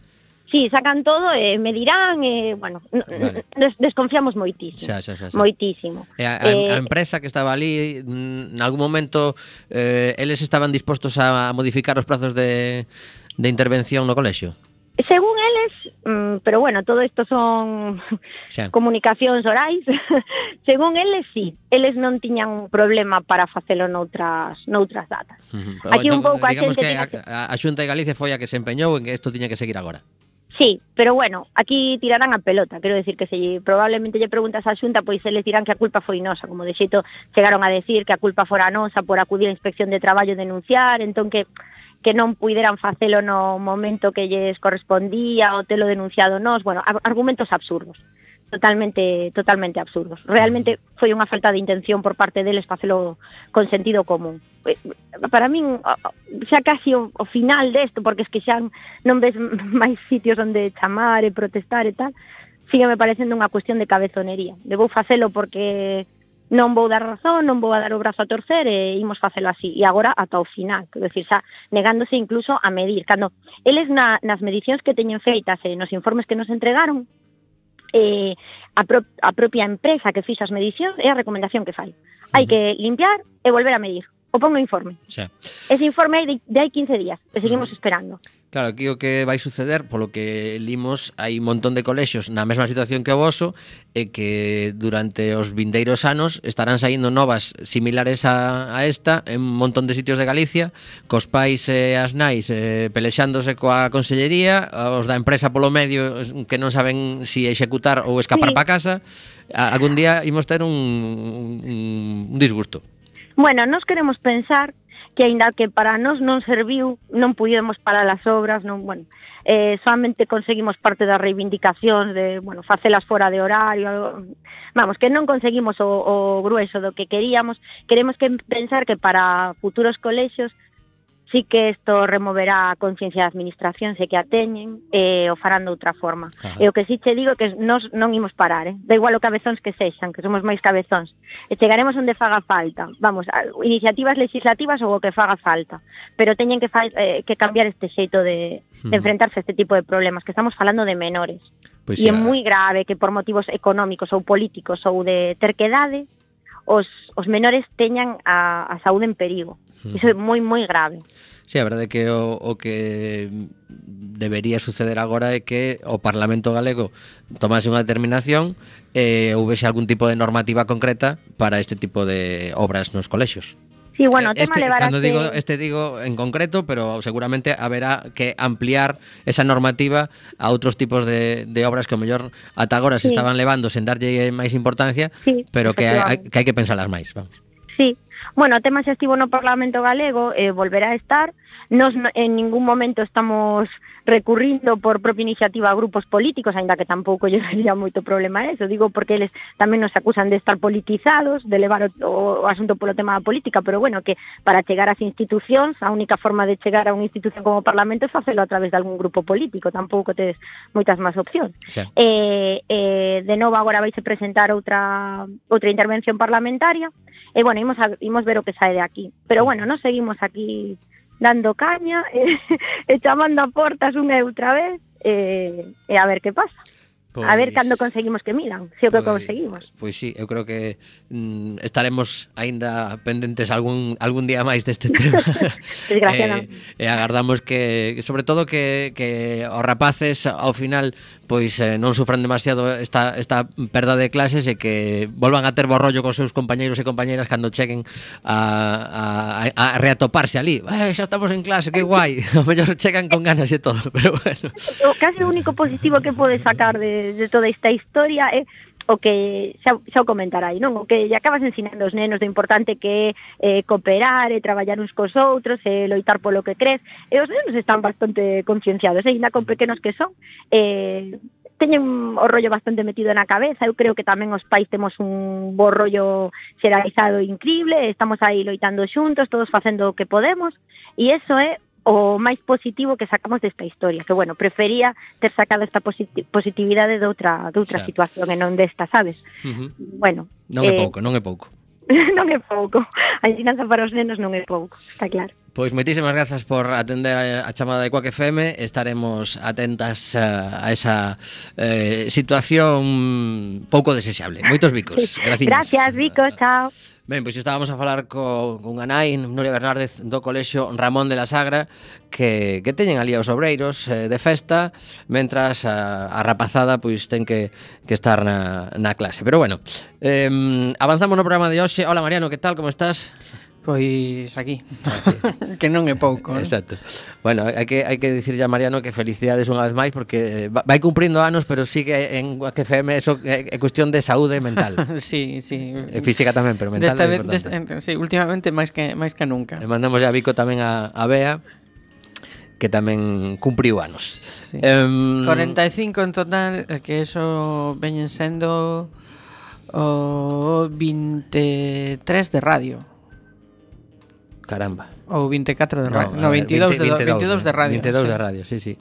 sí, sacan todo e eh, me dirán, eh, bueno, vale. des, desconfiamos moitísimo. Xa, xa, xa, xa. Moitísimo. Eh, e a, eh, a empresa que estaba ali, mm, en algún momento, eh, eles estaban dispostos a modificar os prazos de, de intervención no colexio? Según eles, mm, pero bueno, todo isto son (laughs) xa. comunicacións orais, (laughs) según eles sí, eles non tiñan un problema para facelo noutras noutras datas. Uh -huh. Aquí un pouco a xente... Que a, a Xunta de Galicia foi a que se empeñou en que isto tiña que seguir agora. Sí, pero bueno, aquí tirarán a pelota, quero decir que se probablemente lle preguntas á Xunta, pois eles dirán que a culpa foi nosa, como de xeito chegaron a decir que a culpa fora nosa por acudir á inspección de traballo e denunciar, entón que que non puideran facelo no momento que lles correspondía o telo denunciado nós, bueno, argumentos absurdos totalmente totalmente absurdos. Realmente foi unha falta de intención por parte deles facelo con sentido común. Eh, para min xa casi o, o final desto, porque es que xa non ves (laughs) máis sitios onde chamar e protestar e tal, sigue me parecendo unha cuestión de cabezonería. Debo facelo porque non vou dar razón, non vou a dar o brazo a torcer e imos facelo así. E agora ata o final, quero decir, xa negándose incluso a medir. Cando eles na, nas medicións que teñen feitas e nos informes que nos entregaron, eh, a, pro, a propia empresa que fixa as medicións é a recomendación que fai. Hai que limpiar e volver a medir o pon no informe. Xa. Ese informe hai de, de hai 15 días, e seguimos mm. esperando. Claro, aquí o que vai suceder, polo que limos, hai un montón de colexios na mesma situación que o voso e que durante os vindeiros anos estarán saindo novas similares a, a esta en un montón de sitios de Galicia, cos pais e as nais eh, pelexándose coa consellería, os da empresa polo medio que non saben si executar ou escapar sí. para casa. algún día imos ter un, un, un disgusto. Bueno, nos queremos pensar que aínda que para nós non serviu, non pudemos parar as obras, non, bueno, eh, solamente conseguimos parte das reivindicacións de, bueno, facelas fora de horario, vamos, que non conseguimos o, o grueso do que queríamos, queremos que pensar que para futuros colexios sí que isto removerá a conciencia da administración, se que a teñen, e eh, o farán de outra forma. Ajá. E o que sí che digo que nós non imos parar, eh? da igual o cabezóns que sexan, que somos máis cabezóns. E chegaremos onde faga falta, vamos, iniciativas legislativas ou o que faga falta, pero teñen que, fa, eh, que cambiar este xeito de, de enfrentarse a este tipo de problemas, que estamos falando de menores. Pois e é moi grave que por motivos económicos ou políticos ou de terquedade, os, os menores teñan a, a saúde en perigo. Iso é moi moi grave. Sí, a verdade é que o, o que debería suceder agora é que o Parlamento Galego tomase unha determinación e eh, houvese algún tipo de normativa concreta para este tipo de obras nos colexios. Sí, bueno, o eh, tema este, levará cando que... digo este digo en concreto, pero seguramente haberá que ampliar esa normativa a outros tipos de, de obras que o mellor ata agora sí. se estaban levando sen darlle máis importancia, sí, pero que hai, que hai que pensalas máis, vamos. Sí, Bueno, o tema xa estivo no Parlamento Galego e eh, volverá a estar. Nos en ningún momento estamos recurrindo por propia iniciativa a grupos políticos, aínda que tampouco lle (laughs) sería moito problema eso. Digo porque eles tamén nos acusan de estar politizados, de levar o, o, o asunto polo tema da política, pero bueno, que para chegar ás institucións, a única forma de chegar a unha institución como o Parlamento é facelo a través de algún grupo político, tampouco tedes moitas máis opcións. Sí. Eh, eh, de novo agora vais a presentar outra outra intervención parlamentaria, E bueno, imos, a, imos ver o que sae de aquí. Pero bueno, non seguimos aquí dando caña, (laughs) e, e chamando a portas unha e outra vez, e, e a ver que pasa. Pois, a ver pois cando conseguimos que miran, se o que pois, conseguimos. Pois sí, eu creo que mm, estaremos aínda pendentes algún algún día máis deste (laughs) tema. Desgraciadamente. (laughs) eh, e agardamos que sobre todo que que os rapaces ao final pois eh, non sufran demasiado esta, esta perda de clases e que volvan a ter bo rollo cos seus compañeiros e compañeiras cando cheguen a, a, a reatoparse ali. Eh, xa estamos en clase, que guai. (laughs) O mellor chegan con ganas e todo, (laughs) pero bueno. O case único positivo que pode sacar de, de toda esta historia é eh o que xa, xa o comentarai, non? O que lle acabas ensinando os nenos do importante que é eh, cooperar e traballar uns cos outros e loitar polo que crees. E os nenos están bastante concienciados, eh, aínda con pequenos que son, eh, teñen o rollo bastante metido na cabeza. Eu creo que tamén os pais temos un bo rollo xeralizado increíble, estamos aí loitando xuntos, todos facendo o que podemos, e eso é o máis positivo que sacamos desta historia, que bueno, prefería ter sacado esta posit positividade de outra de outra xa. situación e non desta, sabes? Uh -huh. Bueno, non é eh... pouco, non é pouco. (laughs) non é pouco. A ensinanza para os nenos non é pouco, está claro. Pois moitísimas grazas por atender a chamada de Quack FM Estaremos atentas a, a esa eh, situación pouco desexable. Moitos bicos, gracias Gracias, bicos, chao. Ben, pois estábamos a falar co, con Anai Nuria Bernárdez do Colexio Ramón de la Sagra que, que teñen ali aos obreiros eh, de festa mentras a, a rapazada pois ten que, que estar na, na clase. Pero bueno, eh, avanzamos no programa de hoxe. Hola Mariano, que tal, como estás? Pois aquí, aquí. (laughs) que non é pouco eh? Exacto. Bueno, hai que, hai que dicirlle a Mariano que felicidades unha vez máis Porque vai cumprindo anos, pero sí que en que FM eso é cuestión de saúde mental. (laughs) Sí, sí. E Física tamén, pero mental Desta é importante. desta, Sí, últimamente máis que, máis que nunca. E mandamos a Vico tamén a, a Bea que tamén cumpriu anos. Sí. um, 45 en total, eh, que eso veñen sendo o 23 de radio. Caramba. Ou 24 eh, de radio. No, no 22, 20, 22, de, 22 de radio. 22 sí. de radio, sí, sí.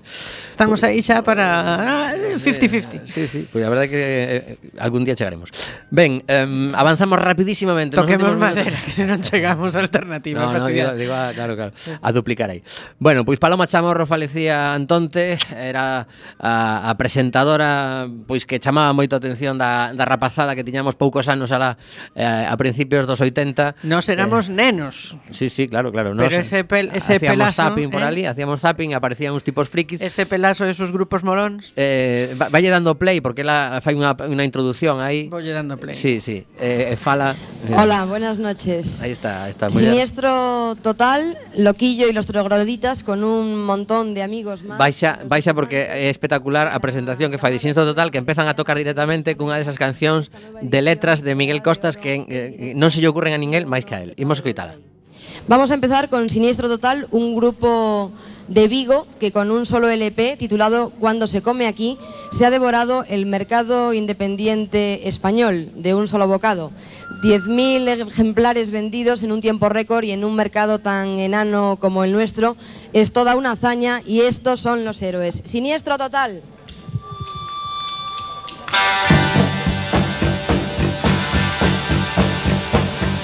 Estamos aí xa para ah, eh, 50-50. Sí, sí, pois pues a verdade é que eh, algún día chegaremos. Ben, um, avanzamos rapidísimamente. Toquemos madera, (laughs) que se non chegamos a alternativa. No, no, digo, digo a, claro, claro, a duplicar aí. Bueno, pois Paloma Chamorro falecía Antonte, era a, a presentadora pois que chamaba moito a atención da, da rapazada que tiñamos poucos anos a, la, eh, a principios dos 80. Nos éramos eh, nenos. Sí, sí, claro, claro. No pero ese, pel, ese hacíamos pelazo. Hacíamos zapping por eh? ali, hacíamos zapping, aparecían uns tipos frikis. Ese pelazo, esos grupos molóns. Eh, valle dando play, porque ela fai unha, unha introducción aí. Voy dando play. Sí, sí. Eh, eh fala. Hola, buenas noches. Ahí está, está está. Siniestro total, loquillo y los trogloditas con un montón de amigos más. Baixa, baixa porque é espectacular a presentación que fai de Siniestro total, que empezan a tocar directamente cunha desas cancións de letras de Miguel Costas que eh, non se lle ocurren a ninguén máis que a él. Imos escoitala. Vamos a empezar con Siniestro Total, un grupo de Vigo que con un solo LP titulado Cuando se come aquí se ha devorado el mercado independiente español de un solo bocado. 10.000 ejemplares vendidos en un tiempo récord y en un mercado tan enano como el nuestro es toda una hazaña y estos son los héroes. Siniestro Total.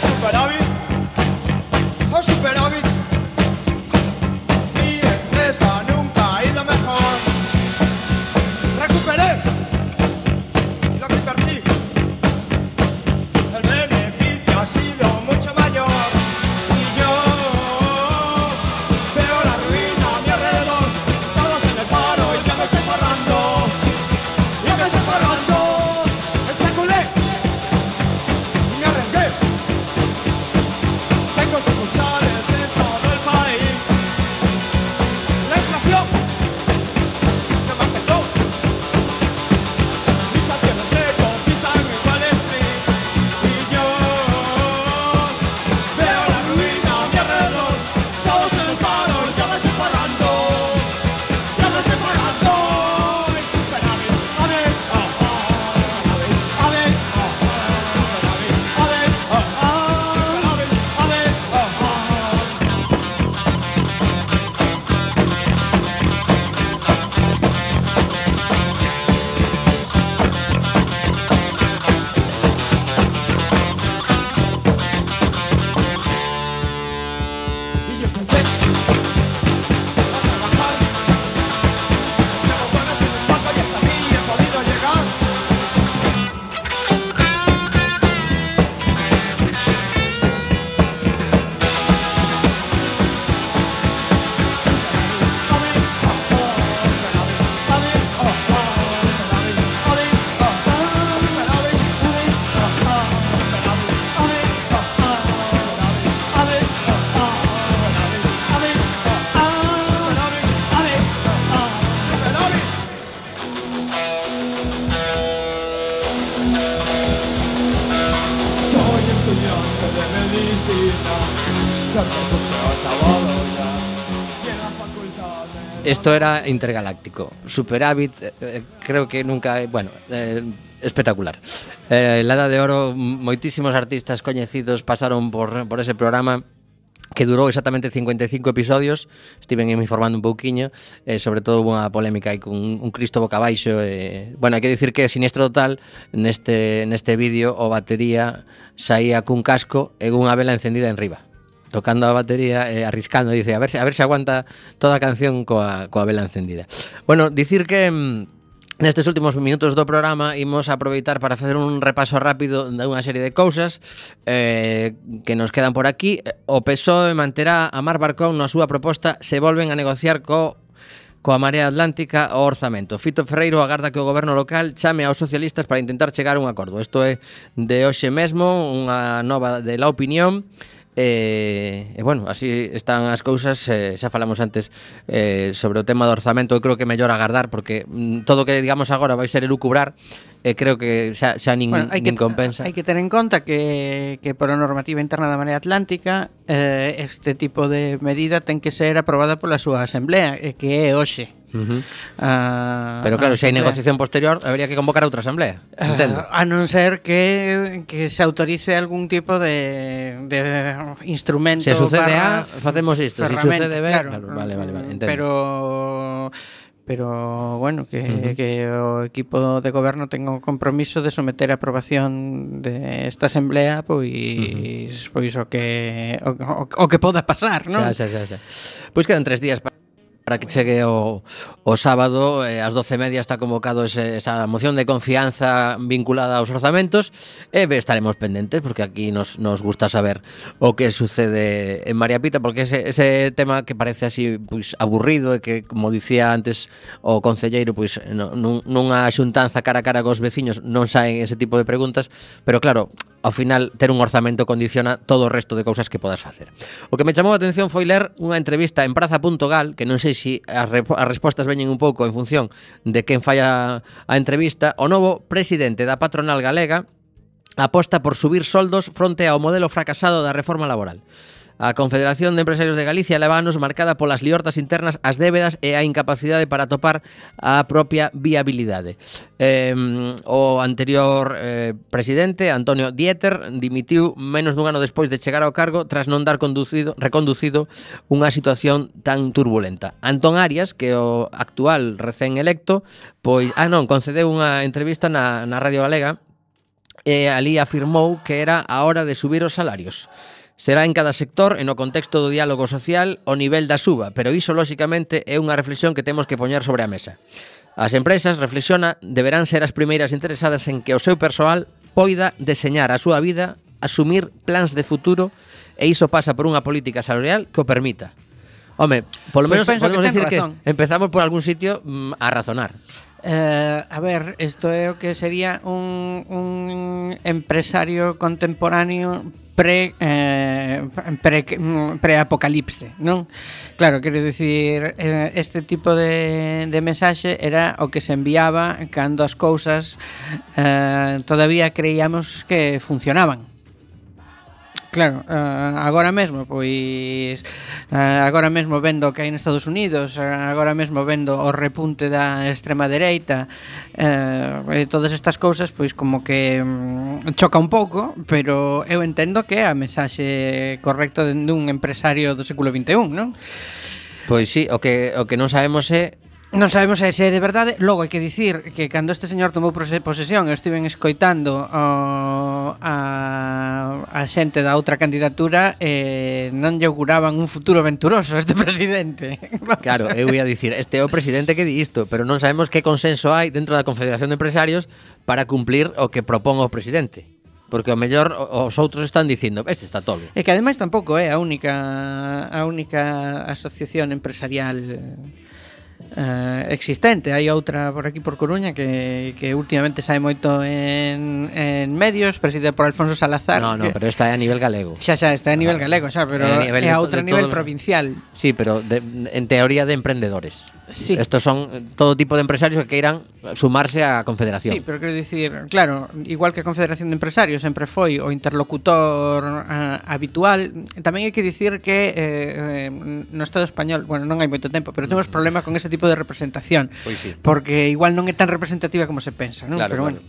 Superávit, Esto era intergaláctico. Superávit, eh, eh creo que nunca. Bueno, eh, espectacular. Eh, la Edad de Oro, moitísimos artistas coñecidos pasaron por, por ese programa que durou exactamente 55 episodios estiven informando un pouquiño eh, sobre todo unha polémica aí con un Cristo boca abaixo eh, bueno, hai que dicir que siniestro total neste, neste vídeo o batería saía cun casco e unha vela encendida en riba tocando a batería eh, arriscando, dice, a ver, a ver se aguanta toda a canción coa, coa vela encendida. Bueno, dicir que... Mm, Nestes últimos minutos do programa imos aproveitar para facer un repaso rápido dunha serie de cousas eh, que nos quedan por aquí. O PSOE manterá a Mar Barcón na súa proposta se volven a negociar co coa Marea Atlántica o orzamento. Fito Ferreiro agarda que o goberno local chame aos socialistas para intentar chegar a un acordo. Isto é de hoxe mesmo, unha nova de la opinión E, e bueno, así están as cousas eh, Xa falamos antes eh, sobre o tema do orzamento Eu creo que é mellor agardar Porque mm, todo o que digamos agora vai ser elucubrar E eh, creo que xa, xa nin, bueno, hai nin que, compensa. Hai que ter en conta que, que por a normativa interna da Marea Atlántica eh, Este tipo de medida ten que ser aprobada pola súa asamblea E que é hoxe. Ah, Pero claro, a se hai asamblea. negociación posterior Habería que convocar a outra asamblea Ah, a non ser que, que se autorice algún tipo de, de instrumento Se sucede A, isto, se ferramenta, sucede B, claro, claro, vale, vale, vale. Pero pero bueno, que, Ujú. que o equipo de goberno ten o compromiso de someter a aprobación de esta asamblea pois pois o que o, o, o que poda pasar, non? Xa, xa, xa, xa. Pois quedan tres días para para que chegue o, o sábado eh, ás 12:30 está convocado ese, esa moción de confianza vinculada aos orzamentos e eh, estaremos pendentes porque aquí nos, nos gusta saber o que sucede en María Pita porque ese, ese tema que parece así pois aburrido e que como dicía antes o concelleiro pois nun, nunha xuntanza cara a cara cos veciños non saen ese tipo de preguntas, pero claro, ao final ter un orzamento condiciona todo o resto de cousas que podas facer. O que me chamou a atención foi ler unha entrevista en praza.gal, que non sei si as, as respostas veñen un pouco en función de quen falla a entrevista, o novo presidente da patronal galega aposta por subir soldos fronte ao modelo fracasado da reforma laboral. A Confederación de Empresarios de Galicia leva anos marcada polas liortas internas as débedas e a incapacidade para topar a propia viabilidade. Eh, o anterior eh, presidente, Antonio Dieter, dimitiu menos dun ano despois de chegar ao cargo tras non dar conducido, reconducido unha situación tan turbulenta. Antón Arias, que o actual recén electo, pois, ah non, concedeu unha entrevista na, na Radio Galega e ali afirmou que era a hora de subir os salarios. Será en cada sector e no contexto do diálogo social o nivel da suba, pero iso, lóxicamente, é unha reflexión que temos que poñer sobre a mesa. As empresas, reflexiona, deberán ser as primeiras interesadas en que o seu persoal poida deseñar a súa vida, asumir plans de futuro e iso pasa por unha política salarial que o permita. Home, polo pois menos pues podemos que decir razón. que empezamos por algún sitio mm, a razonar. Eh, a ver, isto é o que sería un, un empresario contemporáneo pre eh, pre preapocalipse, non? Claro, quero dicir, eh, este tipo de de mensaxe era o que se enviaba cando as cousas eh, todavía creíamos que funcionaban claro, uh, agora mesmo pois uh, agora mesmo vendo que hai en Estados Unidos, eh, agora mesmo vendo o repunte da extrema dereita, uh, e todas estas cousas pois como que um, choca un pouco, pero eu entendo que é a mensaxe correcta dun empresario do século 21, non? Pois sí, o que o que non sabemos é Non sabemos se é de verdade. Logo, hai que dicir que cando este señor tomou posesión, eu estiven escoitando o, a, a xente da outra candidatura, eh, non lle auguraban un futuro venturoso a este (laughs) presidente. Claro, eu ia dicir, este é o presidente que di isto, pero non sabemos que consenso hai dentro da Confederación de Empresarios para cumplir o que propón o presidente. Porque o mellor os outros están dicindo, este está tolo. E que ademais tampouco é a única a única asociación empresarial eh, existente. Hai outra por aquí por Coruña que, que últimamente sae moito en, en medios, presidida por Alfonso Salazar. No, no, que, pero esta é a nivel galego. Xa, xa, está a nivel ah, galego, xa, pero é a, nivel outro nivel provincial. Sí, pero de, en teoría de emprendedores. Sí. Estos son todo tipo de empresarios que queiran sumarse á Confederación. Sí, pero quero dicir, claro, igual que a Confederación de Empresarios sempre foi o interlocutor uh, habitual, tamén hai que dicir que eh, no Estado español, bueno, non hai moito tempo, pero temos problema con ese tipo de representación. Pois sí. Porque igual non é tan representativa como se pensa, non? Claro, pero bueno.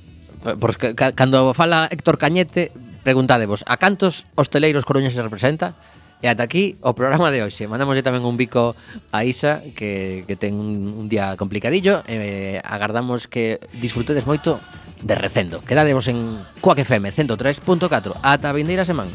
Claro. Porque cando fala Héctor Cañete, preguntadevos, a cantos hosteleiros coruñeses representa? E ata aquí o programa de hoxe. Mandamoslle tamén un bico a Isa que, que ten un, un día complicadillo e eh, agardamos que disfrutedes moito de recendo. Quedadevos en Coac FM 103.4 ata a vindeira semana.